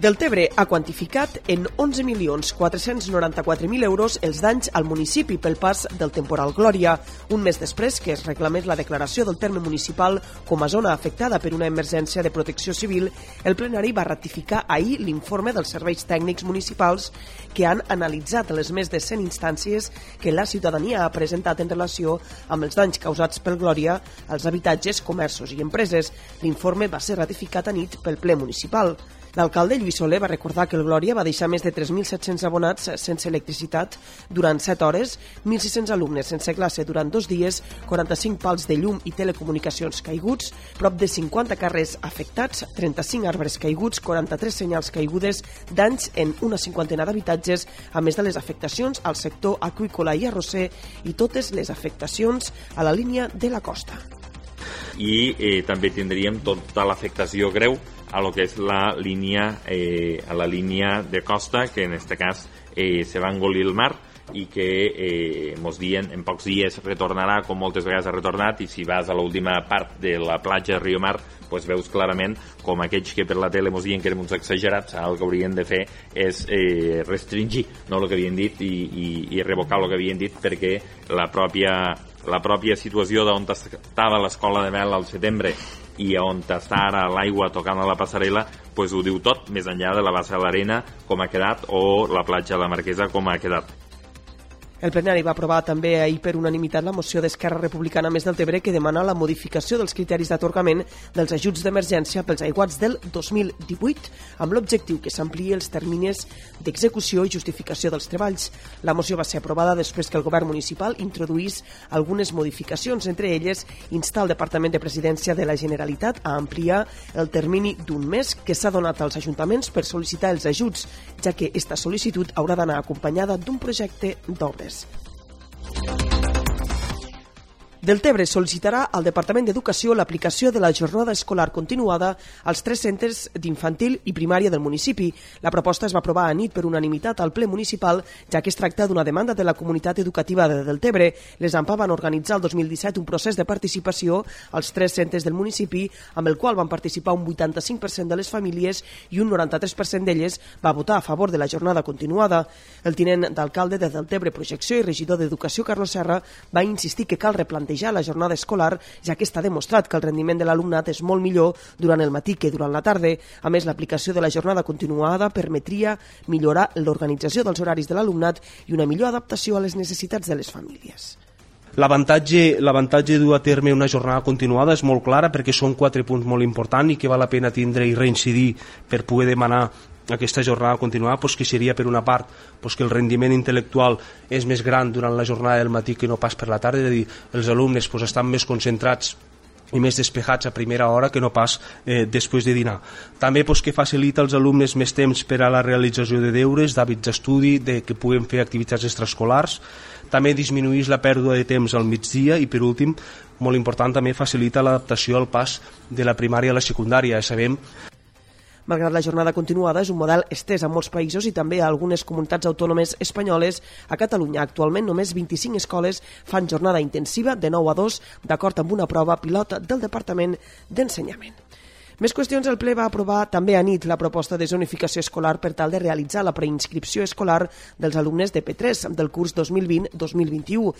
Deltebre ha quantificat en 11.494.000 euros els danys al municipi pel pas del temporal Glòria, un mes després que es reclamés la declaració del terme municipal com a zona afectada per una emergència de protecció civil, el plenari va ratificar ahir l'informe dels serveis tècnics municipals que han analitzat les més de 100 instàncies que la ciutadania ha presentat en relació amb els danys causats pel Glòria als habitatges, comerços i empreses. L'informe va ser ratificat a nit pel ple municipal. L'alcalde Lluís Soler va recordar que el Glòria va deixar més de 3.700 abonats sense electricitat durant 7 hores, 1.600 alumnes sense classe durant dos dies, 45 pals de llum i telecomunicacions caiguts, prop de 50 carrers afectats, 35 arbres caiguts, 43 senyals caigudes, danys en una cinquantena d'habitatges, a més de les afectacions al sector aqüícola i arrosser i totes les afectacions a la línia de la costa. I eh, també tindríem tota l'afectació greu a lo que és la línia, eh, a la línia de costa, que en este cas eh, se va engolir el mar i que eh, mos dien en pocs dies retornarà com moltes vegades ha retornat i si vas a l'última part de la platja de Riomar pues veus clarament com aquells que per la tele mos diuen que érem uns exagerats el que haurien de fer és eh, restringir no, el que havien dit i, i, i revocar el que havien dit perquè la pròpia, la pròpia situació d'on estava l'escola de Mel al setembre i on està ara l'aigua tocant a la passarel·la pues ho diu tot, més enllà de la bassa de l'arena com ha quedat o la platja de la Marquesa com ha quedat. El plenari va aprovar també ahir per unanimitat la moció d'Esquerra Republicana Més del Tebre que demana la modificació dels criteris d'atorgament dels ajuts d'emergència pels aiguats del 2018 amb l'objectiu que s'ampliï els termines d'execució i justificació dels treballs. La moció va ser aprovada després que el govern municipal introduís algunes modificacions, entre elles instar el Departament de Presidència de la Generalitat a ampliar el termini d'un mes que s'ha donat als ajuntaments per sol·licitar els ajuts, ja que esta sol·licitud haurà d'anar acompanyada d'un projecte d'obres. years. Deltebre sol·licitarà al Departament d'Educació l'aplicació de la jornada escolar continuada als tres centres d'infantil i primària del municipi. La proposta es va aprovar a nit per unanimitat al ple municipal, ja que es tracta d'una demanda de la comunitat educativa de Deltebre. Les AMPA van organitzar el 2017 un procés de participació als tres centres del municipi, amb el qual van participar un 85% de les famílies i un 93% d'elles va votar a favor de la jornada continuada. El tinent d'alcalde de Deltebre Projecció i regidor d'Educació, Carlos Serra, va insistir que cal replantejar plantejar la jornada escolar, ja que està demostrat que el rendiment de l'alumnat és molt millor durant el matí que durant la tarda. A més, l'aplicació de la jornada continuada permetria millorar l'organització dels horaris de l'alumnat i una millor adaptació a les necessitats de les famílies. L'avantatge de dur a terme una jornada continuada és molt clara perquè són quatre punts molt importants i que val la pena tindre i reincidir per poder demanar aquesta jornada continuada pues, que seria per una part pues, que el rendiment intel·lectual és més gran durant la jornada del matí que no pas per la tarda, és a dir, els alumnes pues, estan més concentrats i més despejats a primera hora que no pas eh, després de dinar. També pues, que facilita als alumnes més temps per a la realització de deures, d'hàbits d'estudi, de que puguen fer activitats extraescolars, també disminueix la pèrdua de temps al migdia i per últim, molt important, també facilita l'adaptació al pas de la primària a la secundària. Sabem Malgrat la jornada continuada, és un model estès a molts països i també a algunes comunitats autònomes espanyoles. A Catalunya, actualment, només 25 escoles fan jornada intensiva de 9 a 2, d'acord amb una prova pilota del Departament d'Ensenyament. Més qüestions, el ple va aprovar també a nit la proposta de zonificació escolar per tal de realitzar la preinscripció escolar dels alumnes de P3 del curs 2020-2021.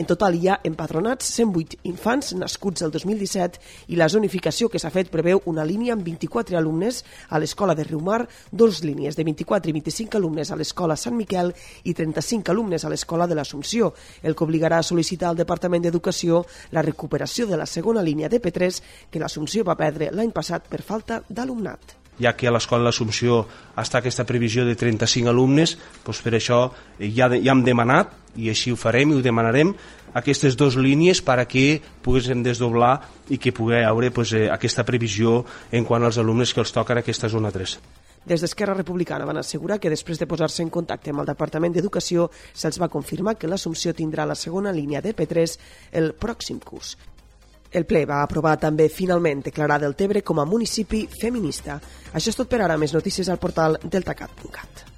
En total hi ha empadronats 108 infants nascuts el 2017 i la zonificació que s'ha fet preveu una línia amb 24 alumnes a l'escola de Riumar, dos línies de 24 i 25 alumnes a l'escola Sant Miquel i 35 alumnes a l'escola de l'Assumpció, el que obligarà a sol·licitar al Departament d'Educació la recuperació de la segona línia de P3 que l'Assumpció va perdre l'any passat per falta d'alumnat ja que a l'Escola l'Assumpció està aquesta previsió de 35 alumnes, doncs per això ja, ja hem demanat, i així ho farem i ho demanarem, aquestes dues línies per a que poguéssim desdoblar i que pugui haure pues, eh, aquesta previsió en quant als alumnes que els toquen aquesta zona 3. Des d'Esquerra Republicana van assegurar que després de posar-se en contacte amb el Departament d'Educació se'ls va confirmar que l'Assumpció tindrà la segona línia de P3 el pròxim curs. El ple va aprovar també finalment declarar Deltebre com a municipi feminista. Això és tot per ara. Més notícies al portal deltacat.cat.